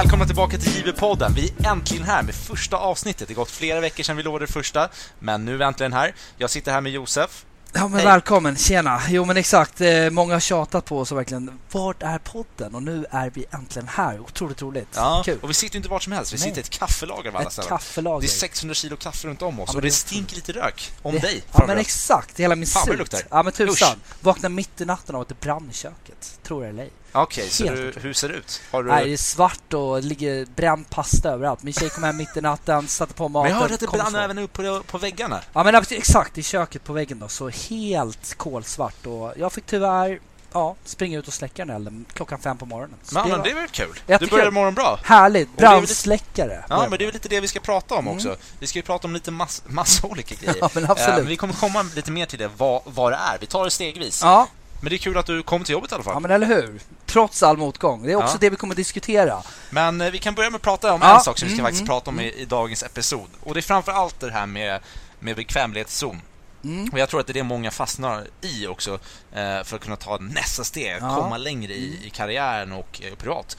Välkomna tillbaka till JB-podden. Vi är äntligen här med första avsnittet. Det har gått flera veckor sedan vi lovade det första, men nu är vi äntligen här. Jag sitter här med Josef. Ja men Hej. välkommen, tjena! Jo men exakt, eh, många har tjatat på oss och verkligen Vart är podden? Och nu är vi äntligen här, otroligt roligt, Ja, kul! och vi sitter ju inte vart som helst. Vi Nej. sitter i ett kaffelager av alla ställen. kaffelager Det är 600 kilo kaffe runt om oss Ja, och det det stinker lite rök. Om det, dig, Ja men exakt, hela min Fan, det luktar. Ja men tusan, vaknar mitt i natten av att det brann i köket, tror det eller ej Okej, så Helt du, hur ser det ut? Du... Nej det är svart och det ligger bränd pasta överallt Min tjej kom hem mitt i natten, satte på maten Men jag hörde att det brann så. även upp på, på väggarna. Ja men exakt, i köket på väggen då, så helt kolsvart och jag fick tyvärr Ja, springa ut och släcka den elden klockan fem på morgonen Så Men, det men det är väl kul? Du börjar morgon bra. Härligt, brandsläckare Ja, men det är väl lite det vi ska prata om Mm. också. Vi ska ju prata om lite mass, massa olika grejer. Ja men Eh, absolut men vi kommer komma lite mer till det, vad, vad det är. Vi tar det stegvis. Ja, Men det är kul att du kom till jobbet i alla fall. Ja men eller hur? Trots all motgång. Det är också Ja. det vi kommer att diskutera. Men eh, vi kan börja med att prata om Ja, en sak som vi ska mm, faktiskt mm, prata om i, i dagens episod. Och det är framför allt det här med, med bekvämlighetszon. Mm. Och jag tror att det är det många fastnar i också eh, för att kunna ta nästa steg, Ja. komma längre i, i karriären och eh, privat.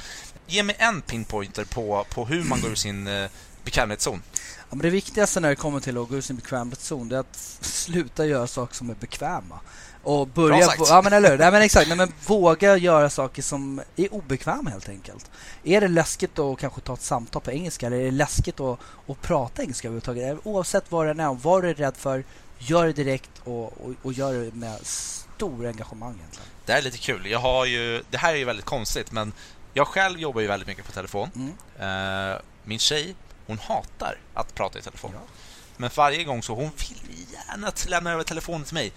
Ge mig en pinpointer på, på hur man går ur sin eh, bekvämlighetszon. Ja, men det viktigaste när det kommer till att gå ur sin bekvämlighetszon är att sluta göra saker som är bekväma. Och börja... Bra sagt. Ja men eller? Nej, men exakt. Nej, men våga göra saker som är obekväma helt enkelt. Är det läskigt att kanske ta ett samtal på engelska eller är det läskigt att, att prata engelska överhuvudtaget? Oavsett vad det är, vad du är rädd för, gör det direkt och, och, och gör det med stor engagemang egentligen. Det här är lite kul. Jag har ju, det här är ju väldigt konstigt, men jag själv jobbar ju väldigt mycket på telefon. Mm. Eh, min tjej, hon hatar att prata i telefon. Ja. Men varje gång så hon vill gärna lämna över telefonen till mig.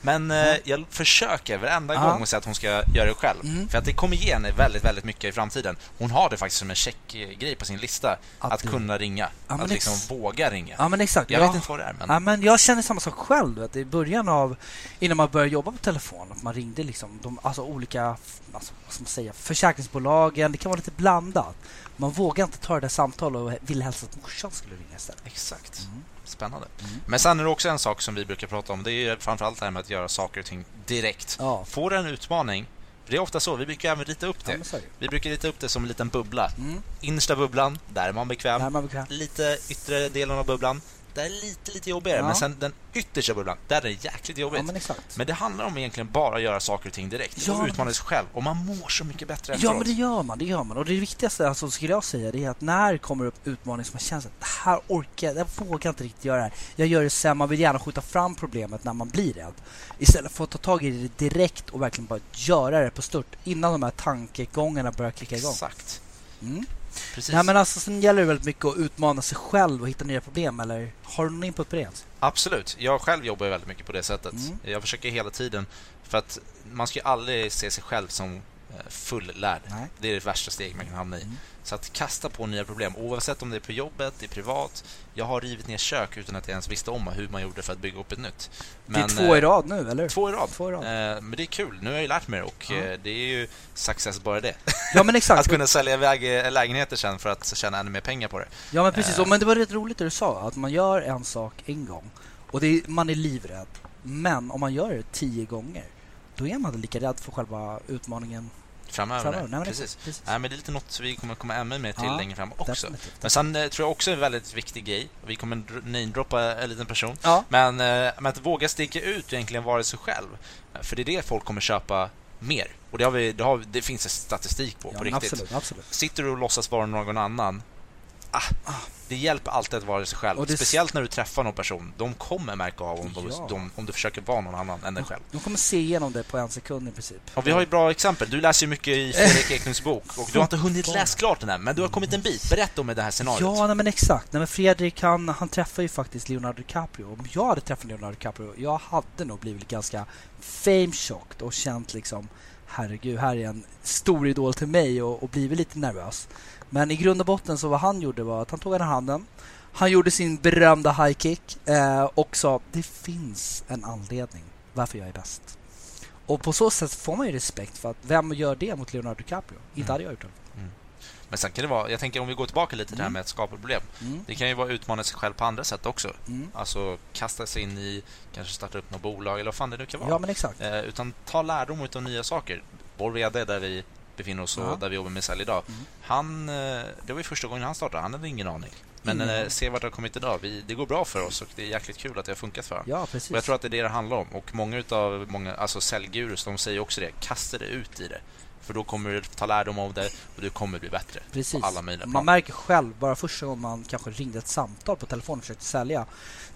Men eh, Ja. jag försöker varenda Ja. gång och säga att hon ska göra det själv. Mm. För att det kommer ge henne väldigt, väldigt mycket i framtiden. Hon har det faktiskt som en checkgrej på sin lista. Att, Att kunna ringa. men att liksom ex- våga ringa. Ja men exakt. jag Ja. vet inte vad det är, men... Ja, men jag känner samma sak själv. Du, I början av, innan man började jobba på telefon, att man ringde liksom de, alltså olika alltså, vad ska man säga, försäkringsbolagen. Det kan vara lite blandat. Man vågar inte ta det där samtalet och ville helst att morsan skulle ringa istället. Exakt. Mm. Spännande. Mm. Men sen är det också en sak som vi brukar prata om. Det är framförallt det här med att göra saker och ting direkt. Ja, Får du en utmaning, för det är ofta så, vi brukar även rita upp ja det. det. Vi brukar rita upp det som en liten bubbla. Mm. Innersta bubblan, där är man bekväm. Där är man bekväm. Lite yttre delen av bubblan, där är det lite, lite jobbigare. Ja. Men sen den yttersta bubblan, där är det jäkligt jobbigt. Ja, men exakt. Men det handlar om egentligen bara att göra saker och ting direkt Ja, och utmana sig själv. Och man mår så mycket bättre Ja, efteråt. men det gör man. Det gör man. Och det viktigaste alltså, skulle jag säga det är att när det kommer upp utmaningar som man känner att det här orkar jag, jag vågar inte riktigt göra det här. Jag gör det sen, man vill gärna skjuta fram problemet när man blir rädd. Istället för att ta tag i det direkt och verkligen bara göra det på stört innan de här tankegångarna börjar klicka igång. Exakt. Mm. Precis. Nej, men alltså, sen gäller det väldigt mycket att utmana sig själv och hitta nya problem. Eller har du någon input på det? Absolut. Jag själv jobbar väldigt mycket på det sättet. Mm. Jag försöker hela tiden, för att man ska ju aldrig se sig själv som fullärd. Nej. Det är det värsta steg man kan hamna i. Mm. Så att kasta på nya problem, oavsett om det är på jobbet, det är privat. Jag har rivit ner kök utan att jag ens visste om hur man gjorde för att bygga upp ett nytt. det är Men, två i eh, rad nu, eller? Två i rad. Två i rad. Eh, men det är kul. Nu har jag ju lärt mig och Ja. eh, det är ju success bara det. Ja, men exakt. att kunna sälja iväg eh, lägenheter sen för att tjäna ännu mer pengar på det. Ja men precis, Eh. men det var rätt roligt det du sa, att man gör en sak en gång och är, man är livrädd. Men om man gör det tio gånger, då är man lika rädd för själva utmaningen Framöver. framöver. Nej, men Precis. precis. Nej, men det är lite något vi kommer komma ännu mer till Ja, längre fram också. Definitivt. Men sen eh, tror jag också en väldigt viktig grej, vi kommer dr- namedroppa en liten person, Ja, men, eh, men att våga sticka ut och egentligen vara sig själv. För det är det folk kommer köpa mer. Och det, har vi, det, har, det finns statistik på, ja på riktigt. absolut, absolut. Sitter du och låtsas vara någon annan, ah, det hjälper alltid att vara sig själv. Det- Speciellt när du träffar någon person. De kommer märka av om, Ja. de, om du försöker vara någon annan än dig själv. De kommer se igenom det på en sekund i princip. Och vi har ju bra exempel. Du läser ju mycket i Fredrik Eklunds bok och du har inte hunnit läsa klart den här, men du har kommit en bit. Berätta om det här scenariot. Ja, nej, men exakt. Nej, men Fredrik han, han träffar ju faktiskt Leonardo DiCaprio. Om jag hade träffat Leonardo DiCaprio, jag hade nog blivit ganska fame-chocked och känt liksom herregud, här är en stor idol till mig och, och blivit lite nervös. Men i grund och botten så vad han gjorde var att han tog i handen. Han gjorde sin berömda high kick eh, och sa det finns en anledning varför jag är bäst. Och på så sätt får man ju respekt för att vem gör det mot Leonardo DiCaprio? Inte Mm. hade jag gjort det. Men sen kan det vara, jag tänker om vi går tillbaka lite till det här Mm. med att skapa problem. Mm. Det kan ju vara att utmana sig själv på andra sätt också. Mm. Alltså kasta sig in i, kanske starta upp något bolag eller vad fan det nu kan vara. Ja men exakt. Eh, utan ta lärdom av nya saker. Vår VD där vi befinner oss och Ja. där vi jobbar med sälj idag. Mm. Han, eh, det var ju första gången han startade, han hade ingen aning. Men aning. se vart det har kommit idag. Vi, det går bra för oss och det är jäkligt kul att det har funkat för. Ja, precis. Och jag tror att det är det det handlar om. Och många utav många, alltså säljgurus, de säger också det. Kasta dig ut i det. För då kommer du ta lärdom av det och du kommer bli bättre. Precis. Man märker själv, bara första gången man kanske ringde ett samtal på telefon och försökte sälja.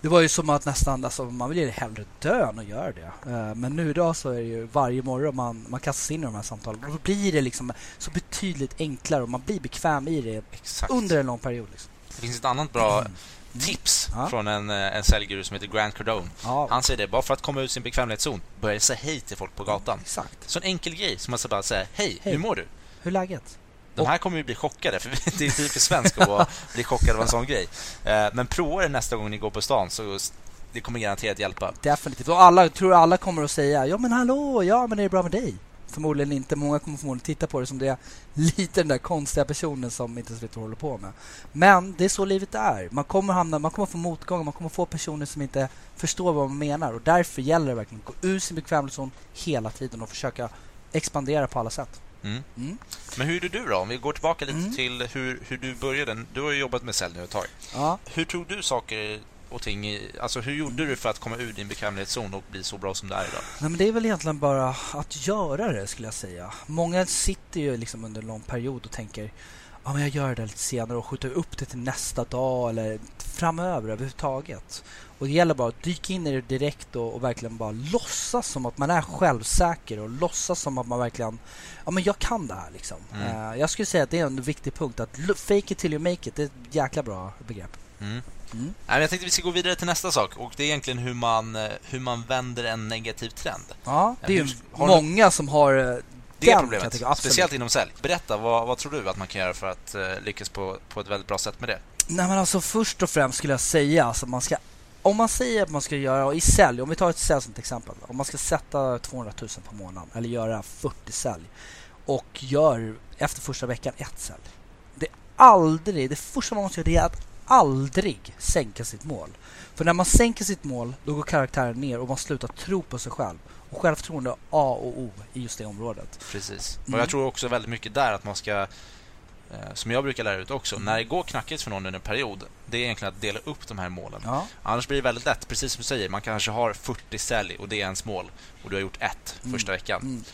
Det var ju som att nästan, alltså, man vill ju hellre dö än att göra det. Eh, Men nu idag så är det ju varje morgon man, man kastas in i de här samtalen. Och då blir det liksom så betydligt enklare och man blir bekväm i det Exakt. under en lång period. Liksom. Det finns ett annat bra Mm. Tips Ja. från en, eh, en säljguru som heter Grant Cardone. Ja, Han säger det, bara för att komma ut sin bekvämlighetszon, börja säga hej till folk på gatan. exakt. Så en enkel grej som man ska bara säga hej, Hej. hur mår du? Hur är läget? De här kommer ju bli chockade, för det är typiskt svenskt att bli chockad av en sån grej. Eh, Men prova det nästa gång ni går på stan, så det kommer garanterat hjälpa. Definitivt. Och alla, tror alla kommer att säga ja men hallå, ja men är det bra med dig? Förmodligen inte. Många kommer förmodligen titta på det som det är lite den där konstiga personen som inte ens vet vad håller på med. Men det är så livet är. Man kommer hamna, man kommer få motgångar, man kommer få personer som inte förstår vad man menar och därför gäller det verkligen att gå ur sin bekvämlighetszon hela tiden och försöka expandera på alla sätt. Mm. Mm. Men hur är du då? Om vi går tillbaka lite Mm. till hur, hur du började. Du har ju jobbat med sälj nu ett tag. Ja. Hur tog du saker och ting Alltså hur gjorde du för att komma ur din bekvämlighetszon och bli så bra som du är idag? Nej, men det är väl egentligen bara att göra det skulle jag säga. Många sitter ju liksom under en lång period och tänker ja, men jag gör det lite senare och skjuter upp det till nästa dag eller framöver överhuvudtaget. Och det gäller bara att dyka in i det direkt och, och verkligen bara låtsas som att man är självsäker och låtsas som att man verkligen ja men jag kan det här liksom. Mm. Eh, jag skulle säga att det är en viktig punkt att fake it till you make it. Det är ett jäkla bra begrepp. Mm. Mm. Jag tänkte vi ska gå vidare till nästa sak och det är egentligen hur man, eh, hur man vänder en negativ trend. Ja, det är ju har du- många som har eh, Det problemet, tycka. Speciellt inom sälj. Berätta, vad, vad tror du att man kan göra för att eh, lyckas på, på ett väldigt bra sätt med det? Nej men alltså först och främst skulle jag säga alltså man ska om man säger att man ska göra i sälj, om vi tar ett sälj som ett exempel. Om man ska sätta 200 000 på månaden eller göra 40 sälj och gör efter första veckan ett sälj. Det är aldrig, det första man måste göra det är att aldrig sänka sitt mål. För när man sänker sitt mål då går karaktären ner och man slutar tro på sig själv. Och självförtroende är A och O i just det området. Precis. Mm. Och jag tror också väldigt mycket där att man ska, eh, som jag brukar lära ut också, när det går knackigt för någon under en period, det är egentligen att dela upp de här målen. Ja, Annars blir det väldigt lätt, precis som du säger, man kanske har 40 sälj och det är ens mål och du har gjort ett Mm. första veckan. mm.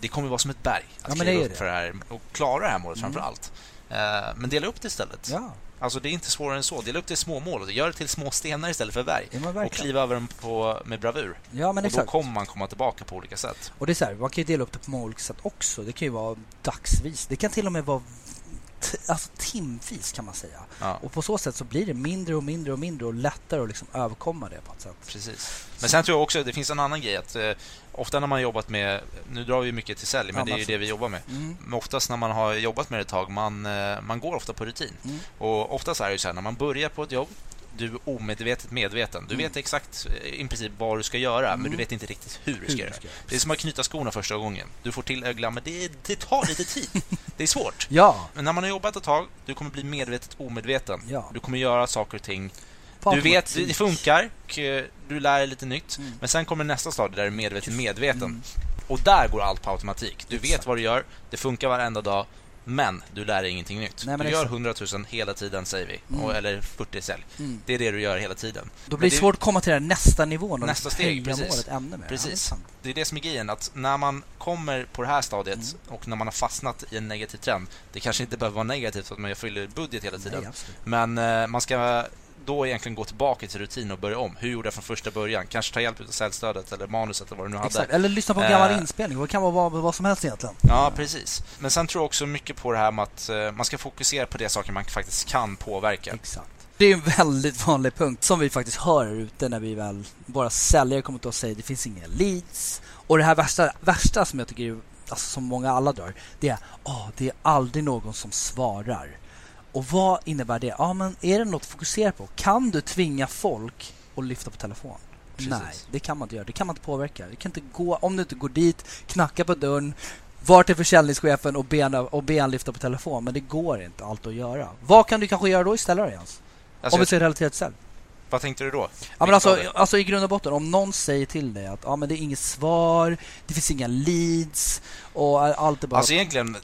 Det kommer vara som ett berg att Ja, kliva upp det. för det här och klara det här målet Mm. framför allt. Eh, Men dela upp det istället. ja Alltså det är inte svårare än så. Dela upp det i små mål och gör det till små stenar istället för berg. man Och kliva över dem på, med bravur. Ja men och då exakt. kommer man komma tillbaka på olika sätt. Och det är så här, man kan ju dela upp det på många olika sätt också. Det kan ju vara dagsvis. Det kan till och med vara alltså timvis kan man säga. Ja, Och på så sätt så blir det mindre och mindre och mindre och lättare att liksom överkomma det på ett sätt. precis. Men sen tror jag också det finns en annan grej att eh, ofta när man har jobbat med, nu drar vi mycket till sälj, men Ja, det är ju det vi jobbar med. Mm. Men oftast när man har jobbat med det ett tag, man, eh, man går ofta på rutin. Mm. Och oftast är det ju så här, när man börjar på ett jobb, du är omedvetet medveten. Du Mm. vet exakt eh, i princip vad du ska göra, men Mm. du vet inte riktigt hur du ska göra. Det är som att knyta skorna första gången. Du får till öglan, men det, det tar lite tid. Det är svårt. Ja, Men när man har jobbat ett tag, du kommer bli medvetet omedveten. ja. Du kommer göra saker och ting. Du vet, det funkar, och eh, du lär dig lite nytt. Mm. Men sen kommer nästa stadie där du är medveten medveten. Mm. Och där går allt på automatik. Du vet vad du gör, det funkar varenda dag, men du lär dig ingenting nytt. Nej, du gör exakt. 100 000 hela tiden, säger vi. Mm. Och, eller 40 sälj. Mm. Det är det du gör hela tiden. Då blir det svårt att komma till den nästa nivån och Nästa steg, höja precis. målet ännu mer. Precis. Ja, det är. Det är det som är grejen, att när man kommer på det här stadiet Mm. och när man har fastnat i en negativ trend, det kanske inte behöver vara negativt för att man fyller budget hela tiden, Nej, men eh, man ska då egentligen gå tillbaka till rutin och börja om. Hur gjorde jag från första början? Kanske ta hjälp av säljstödet eller manuset eller vad du nu hade. Exakt. Eller lyssna på en gammal Eh. inspelning. Det kan vara vad, vad som helst egentligen. Ja, precis. Men sen tror jag också mycket på det här med att eh, man ska fokusera på det saker man faktiskt kan påverka. Exakt. Det är en väldigt vanlig punkt som vi faktiskt hör ute när vi väl, våra säljare kommer till oss och säger det finns inga leads. Och det här värsta, värsta som jag tycker är, alltså som många alla drar, det är åh, det är aldrig någon som svarar. Och vad innebär det? Ja, men är det något att fokusera på? Kan du tvinga folk att lyfta på telefon? Precis. Nej, det kan man inte göra. Det kan man inte påverka. Du kan inte gå, om du inte går dit, knacka på dörren, var till försäljningschefen och be, och be han lyfta på telefon. Men det går inte allt att göra. Vad kan du kanske göra då istället då, Jens? Alltså, om vi ser relaterat sälj. Vad tänkte du då? Ja, men alltså, alltså i grund och botten, om någon säger till dig att ja, men det är inget svar, det finns inga leads och allt är bara Alltså egentligen,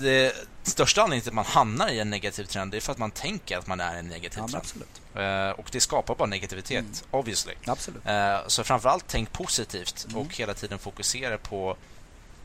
det största anledningen till att man hamnar i en negativ trend är för att man tänker att man är en negativ ja, trend. Uh, och det skapar bara negativitet, mm. obviously. Absolut. Uh, så framförallt tänk positivt mm. och hela tiden fokusera på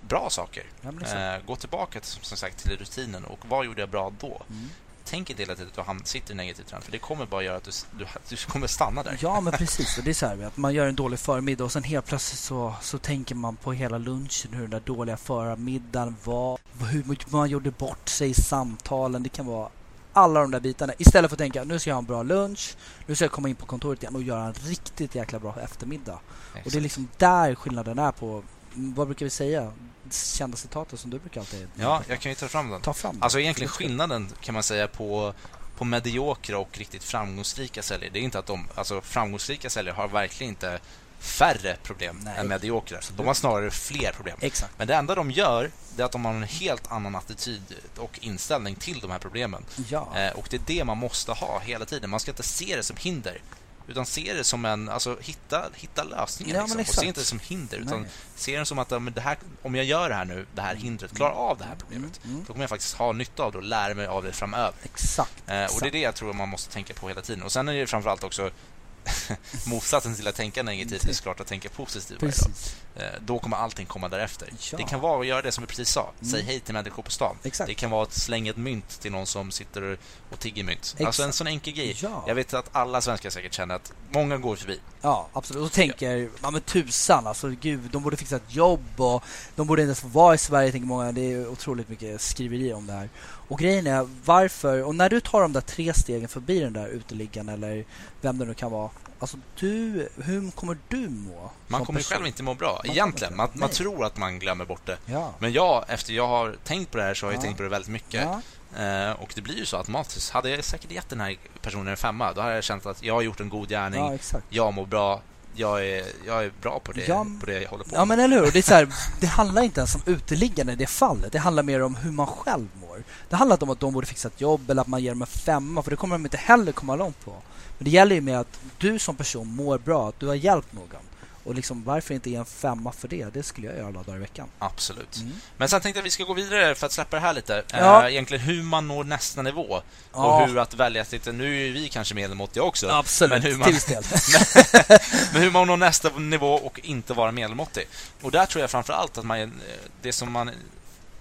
bra saker. Ja, uh, gå tillbaka som sagt till rutinen och vad gjorde jag bra då? Mm tänk inte hela tiden att du sitter i negativ trend. För det kommer bara göra att du, du, du kommer stanna där. Ja, men precis. Och det är så här, att man gör en dålig förmiddag och sen helt plötsligt så, så tänker man på hela lunchen, hur den där dåliga förmiddagen var, hur man gjorde bort sig i samtalen. Det kan vara alla de där bitarna. Istället för att tänka nu ska jag ha en bra lunch, nu ska jag komma in på kontoret igen och göra en riktigt jäkla bra eftermiddag. Exakt. Och det är liksom där skillnaden är på, vad brukar vi säga? kända citatet som du brukar alltid... Ja, jag kan ju ta fram den. Ta fram den. Alltså egentligen skillnaden kan man säga på, på mediokra och riktigt framgångsrika säljare. Det är inte att de... Alltså framgångsrika säljare har verkligen inte färre problem Nej. än mediokra. De har snarare fler problem. Exakt. Men det enda de gör är att de har en helt annan attityd och inställning till de här problemen. Ja. Eh, och det är det man måste ha hela tiden. Man ska inte se det som hinder. Utan se det som en, alltså hitta, hitta lösningar ja, liksom. Och se inte det som hinder. Utan Nej. se det som att det här, om jag gör det här nu, det här mm. hindret, klarar av det här problemet. Mm. Mm. Då kommer jag faktiskt ha nytta av det och lära mig av det framöver. Exakt. Eh, och det är det jag tror man måste tänka på hela tiden. Och sen är det framförallt också motsatsen till att tänka negativt är såklart att tänka positivt varje dag. Eh, då kommer allting komma därefter. Ja. Det kan vara att göra det som vi precis sa. Mm. Säg hej till människor på stan. Exakt. Det kan vara att slänga ett mynt till någon som sitter och tigger mynt. Exakt. Alltså en sån enkel grej. Ja. Jag vet att alla svenskar säkert känner att många går förbi. Ja, absolut. Och tänker, ja men tusan alltså, gud, de borde fixa ett jobb och de borde inte ens få vara i Sverige, tänker många. Det är otroligt mycket skriverier om det här. Och grejen är, varför, och när du tar de där tre stegen förbi den där uteliggaren eller vem det nu kan vara, Alltså du, hur kommer du må? Man kommer person? själv inte må bra, man egentligen. Man, man, tror att man glömmer bort det. Ja. Men jag, efter jag har tänkt på det här så har jag ja. tänkt på det väldigt mycket. Ja. Eh, och det blir ju så automatiskt. Hade jag säkert gett den här personen en femma, då hade jag känt att jag har gjort en god gärning. jag mår bra. Jag är, jag är bra på det, på det jag håller på med. Ja, men eller hur? Det, är så här, det handlar inte ens om uteliggande i det fallet. Det handlar mer om hur man själv mår. Det handlar inte om att de borde fixa ett jobb eller att man ger dem en femma, för det kommer de inte heller komma långt på. Men det gäller ju med att du som person mår bra, att du har hjälpt någon. Och liksom, varför inte ge en femma för det? Det skulle jag göra alla dagar i veckan. Absolut. Mm. Men sen tänkte jag att vi ska gå vidare för att släppa det här lite. Ja. Äh, egentligen hur man når nästa nivå. Ja. Och hur att välja sitt... Nu är vi kanske medelmåttiga också. Absolut, men hur man, del. men hur man når nästa nivå och inte vara medelmåttig. Och där tror jag framför allt att man... Det som man...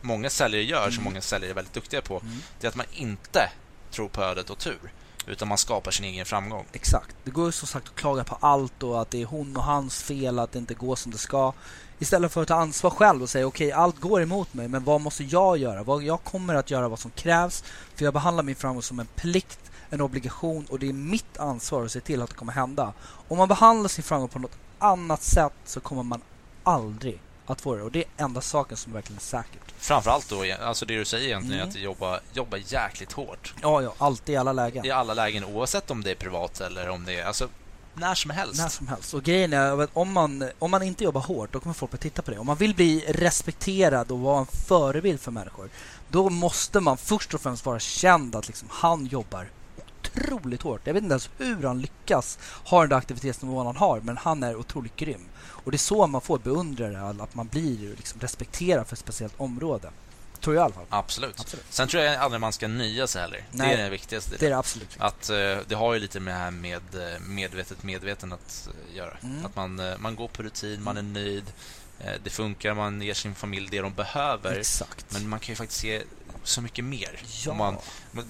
Många säljare gör, mm. som många säljare är väldigt duktiga på, mm. det är att man inte tror på ödet och tur. Utan man skapar sin egen framgång. Exakt. Det går ju som sagt att klaga på allt och att det är hon och hans fel att det inte går som det ska. Istället för att ta ansvar själv och säga okej, okay, allt går emot mig, men vad måste jag göra? Vad jag kommer att göra vad som krävs. För jag behandlar min framgång som en plikt, en obligation och det är mitt ansvar att se till att det kommer hända. Om man behandlar sin framgång på något annat sätt så kommer man aldrig att få det. Och det är enda saken som verkligen är säkert. Framförallt då, alltså det du säger egentligen mm. att jobba, jobba jäkligt hårt. Ja, ja, alltid i alla lägen. I alla lägen, oavsett om det är privat eller om det är... Alltså, när som helst. När som helst. Och grejen är att om man, om man inte jobbar hårt, då kommer folk att titta på det. Om man vill bli respekterad och vara en förebild för människor, då måste man först och främst vara känd att liksom, han jobbar otroligt hårt. Jag vet inte ens hur han lyckas ha den där aktivitetsnivån han har, men han är otroligt grym. Och det är så man får beundrare, att man blir liksom respekterad för ett speciellt område. Tror jag i alla fall. Absolut. absolut. Sen tror jag aldrig man ska nya sig heller. Nej, det är det viktigaste. Det är det absolut Att, uh, det har ju lite med det här med uh, medvetet medveten att uh, göra. Mm. Att man, man går på rutin, man är nöjd. Det funkar, man ger sin familj det de behöver. Exakt. Men man kan ju faktiskt se så mycket mer. Ja. Man,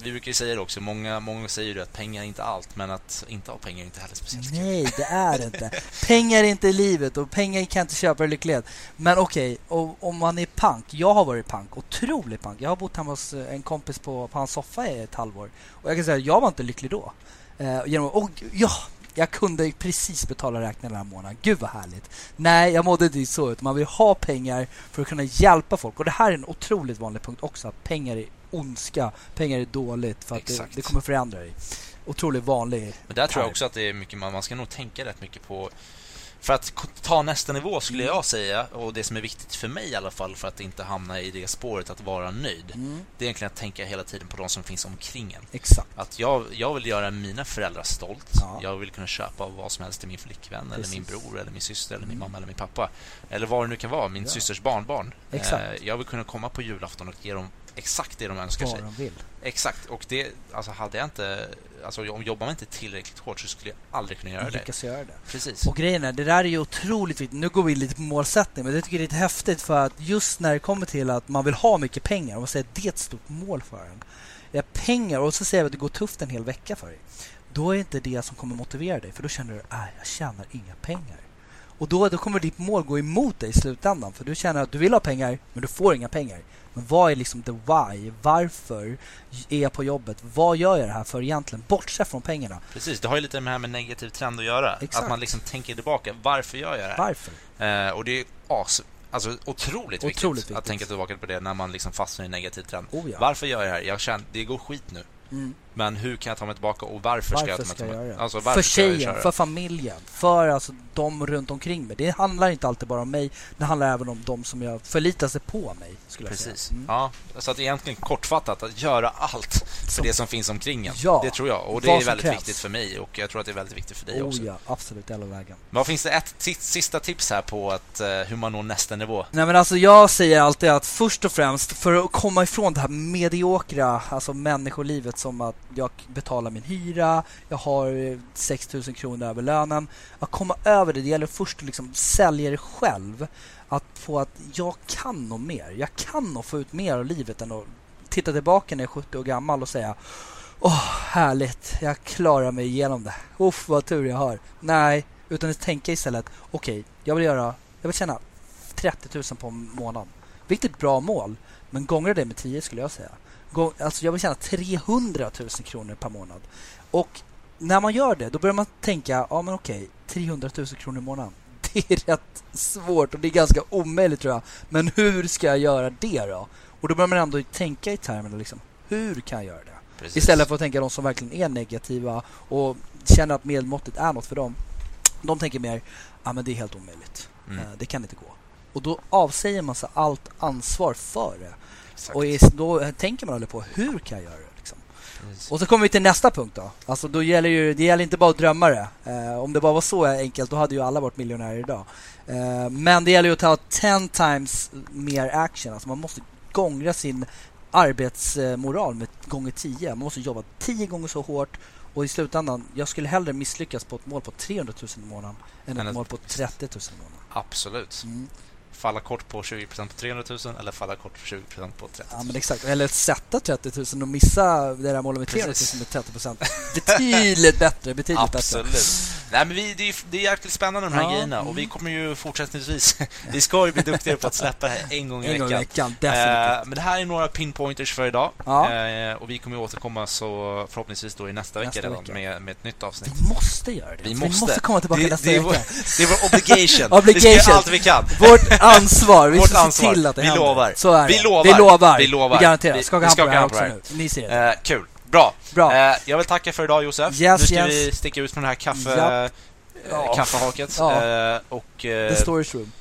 vi brukar ju säga det också, många, många säger ju att pengar är inte allt, men att inte ha pengar är inte heller speciellt kul. Nej, det är inte. pengar är inte livet och pengar kan inte köpa lycklighet. Men okej, okay, om man är pank. Jag har varit pank, otroligt pank. Jag har bott hemma hos en kompis på, på hans soffa i ett halvår. Och jag kan säga, jag var inte lycklig då. Eh, genom, och, ja, jag kunde precis betala räkningen den här månaden. Gud vad härligt. Nej, jag mådde inte så. Utan man vill ha pengar för att kunna hjälpa folk. Och det här är en otroligt vanlig punkt också. Att pengar är ondska. Pengar är dåligt för att det, det, kommer förändra dig. Otroligt vanlig. Men där tror jag också att det är mycket, man, man ska nog tänka rätt mycket på för att ta nästa nivå skulle jag säga, och det som är viktigt för mig i alla fall för att inte hamna i det spåret att vara nöjd, Mm. det är egentligen att tänka hela tiden på de som finns omkring en. Exakt. Att jag, jag vill göra mina föräldrar stolt. Ja. Jag vill kunna köpa vad som helst till min flickvän, eller min Precis. bror, eller min syster, eller min Mm. mamma, eller min pappa. Eller vad det nu kan vara, min Ja. systers barnbarn. Exakt. Eh, jag vill kunna komma på julafton och ge dem exakt det de önskar Vad sig. de vill. Exakt, och det, alltså hade jag inte, alltså om jobbar man inte tillräckligt hårt så skulle jag aldrig kunna göra det. Göra det. Precis. Och grejen är, det där är ju otroligt viktigt. Nu går vi lite på målsättning, men jag tycker det är lite häftigt för att just när det kommer till att man vill ha mycket pengar, och man säger att det är ett stort mål för en. Ja, pengar, och så säger vi att det går tufft en hel vecka för dig. Då är inte det som kommer motivera dig, för då känner du att jag tjänar inga pengar. Och då, då kommer ditt mål gå emot dig i slutändan, för du känner att du vill ha pengar, men du får inga pengar. Men vad är liksom the why? Varför är jag på jobbet? Vad gör jag det här för egentligen? Bortsett från pengarna. Precis, det har ju lite med det här med negativ trend att göra. Exakt. Att man liksom tänker tillbaka, varför gör jag det här? Varför? Eh, och det är as, alltså, otroligt, viktigt, Otroligt att viktigt. tänka tillbaka på det när man liksom fastnar i en negativ trend. Oh ja. Varför gör jag det här? Jag känner, det går skit nu. Mm. Men hur kan jag ta mig tillbaka och varför, ska jag Varför ta mig ska jag tillbaka? göra det? Alltså, varför för jag tjejen, för familjen, för alltså de runt omkring mig. Det handlar inte alltid bara om mig. Det handlar även om de som jag förlitar sig på mig. Skulle jag Precis. säga. Mm. Ja, så att egentligen kortfattat, att göra allt för Som- det som finns omkring en. Ja, det tror jag. Och det är väldigt krävs. viktigt för mig och jag tror att det är väldigt viktigt för dig också. Oh ja, absolut. Hela vägen. Men vad finns det ett sista tips här på att, eh, hur man når nästa nivå? Nej men alltså jag säger alltid att först och främst för att komma ifrån det här mediokra, alltså människolivet som att jag betalar min hyra, jag har eh, 6 000 kronor över lönen. Att komma över det, det gäller först att liksom sälja det själv. Att få att jag kan nog mer. Jag kan nog få ut mer av livet än att titta tillbaka när jag är 70 år gammal och säga Åh, härligt, jag klarar mig igenom det. Uff, vad tur jag har. Nej, utan att tänka istället, okej, jag vill göra, jag vill tjäna 30 000 på månaden. Vilket bra mål, men gånger det med 10 skulle jag säga. Alltså jag vill tjäna 300 000 kronor per månad. Och när man gör det, då börjar man tänka, ja men okej, 300 000 kronor i månaden. Det är rätt svårt och det är ganska omöjligt tror jag. Men hur ska jag göra det då? Och då börjar man ändå tänka i termerna liksom, hur kan jag göra det? Precis. Istället för att tänka de som verkligen är negativa och känner att medelmåttet är något för dem. De tänker mer, ja men det är helt omöjligt. Mm, Eh, Det kan inte gå. Och då avsäger man sig allt ansvar för det. Exakt. Och då eh, tänker man aldrig på, hur kan jag göra det? Liksom. Och så kommer vi till nästa punkt då. Alltså då gäller ju, det gäller inte bara att drömma det. Eh, om det bara var så enkelt, då hade ju alla varit miljonärer idag. Eh, men det gäller ju att ta 10 times mer action. Alltså man måste gångra sin arbetsmoral med gånger 10. Man måste jobba 10 gånger så hårt. Och i slutändan, jag skulle hellre misslyckas på ett mål på 300 000 i månaden än ett- mål på 30 000 i månaden. Absolut. Mm. Falla kort på 20% på 300 000 eller falla kort på 20% på 30 Ja 000. men exakt, eller sätta 30 000 och missa det där målet med 300 Precis. 000 med 30 procent. Betydligt bättre, betydligt bättre. Absolut. Nej, men vi, det, är, det är jäkligt spännande de här Ja, grejerna och mm. vi kommer ju fortsättningsvis, vi ska ju bli duktigare på att släppa det här en gång i En gång i veckan. veckan, Eh, definitivt. men det här är några pinpointers för idag. Ja. Eh, och vi kommer ju återkomma så förhoppningsvis då i nästa, Nästa vecka redan vecka. Med, med ett nytt avsnitt. Vi måste göra det. Vi Vi måste. måste, komma tillbaka Det- nästa det vecka. Det är vår obligation. Obligation. Vi ska göra allt vi kan. Vårt ansvar. Vi Vårt ska ansvar. se till att det Vi händer. lovar. Så är Vi det. lovar. Vi lovar. Vi lovar. Vi garanterar. Vi- Skaka vi hand på det här också nu. Ni ser det. Eh, kul. Bra. Bra. Eh, jag vill tacka för idag Josef. Yes, nu ska yes. vi sticka ut från det här kaffe, Japp. eh, Ja. kaffehaket Ja. eh, och The storage room.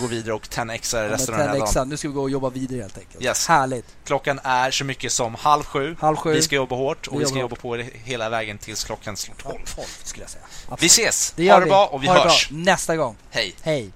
gå vidare och 10x Ja, med resten av den här 10X. dagen. Nu ska vi gå och jobba vidare helt enkelt. Yes. Härligt. Klockan är så mycket som halv sju. Halv sju. Vi ska jobba hårt och Vi vi ska jobba på hela vägen tills klockan slår Ja, tolv. 12 skulle jag säga. Vi ses! Det ha det vi. bra och vi Ha hörs. Nästa gång. Hej! Hej.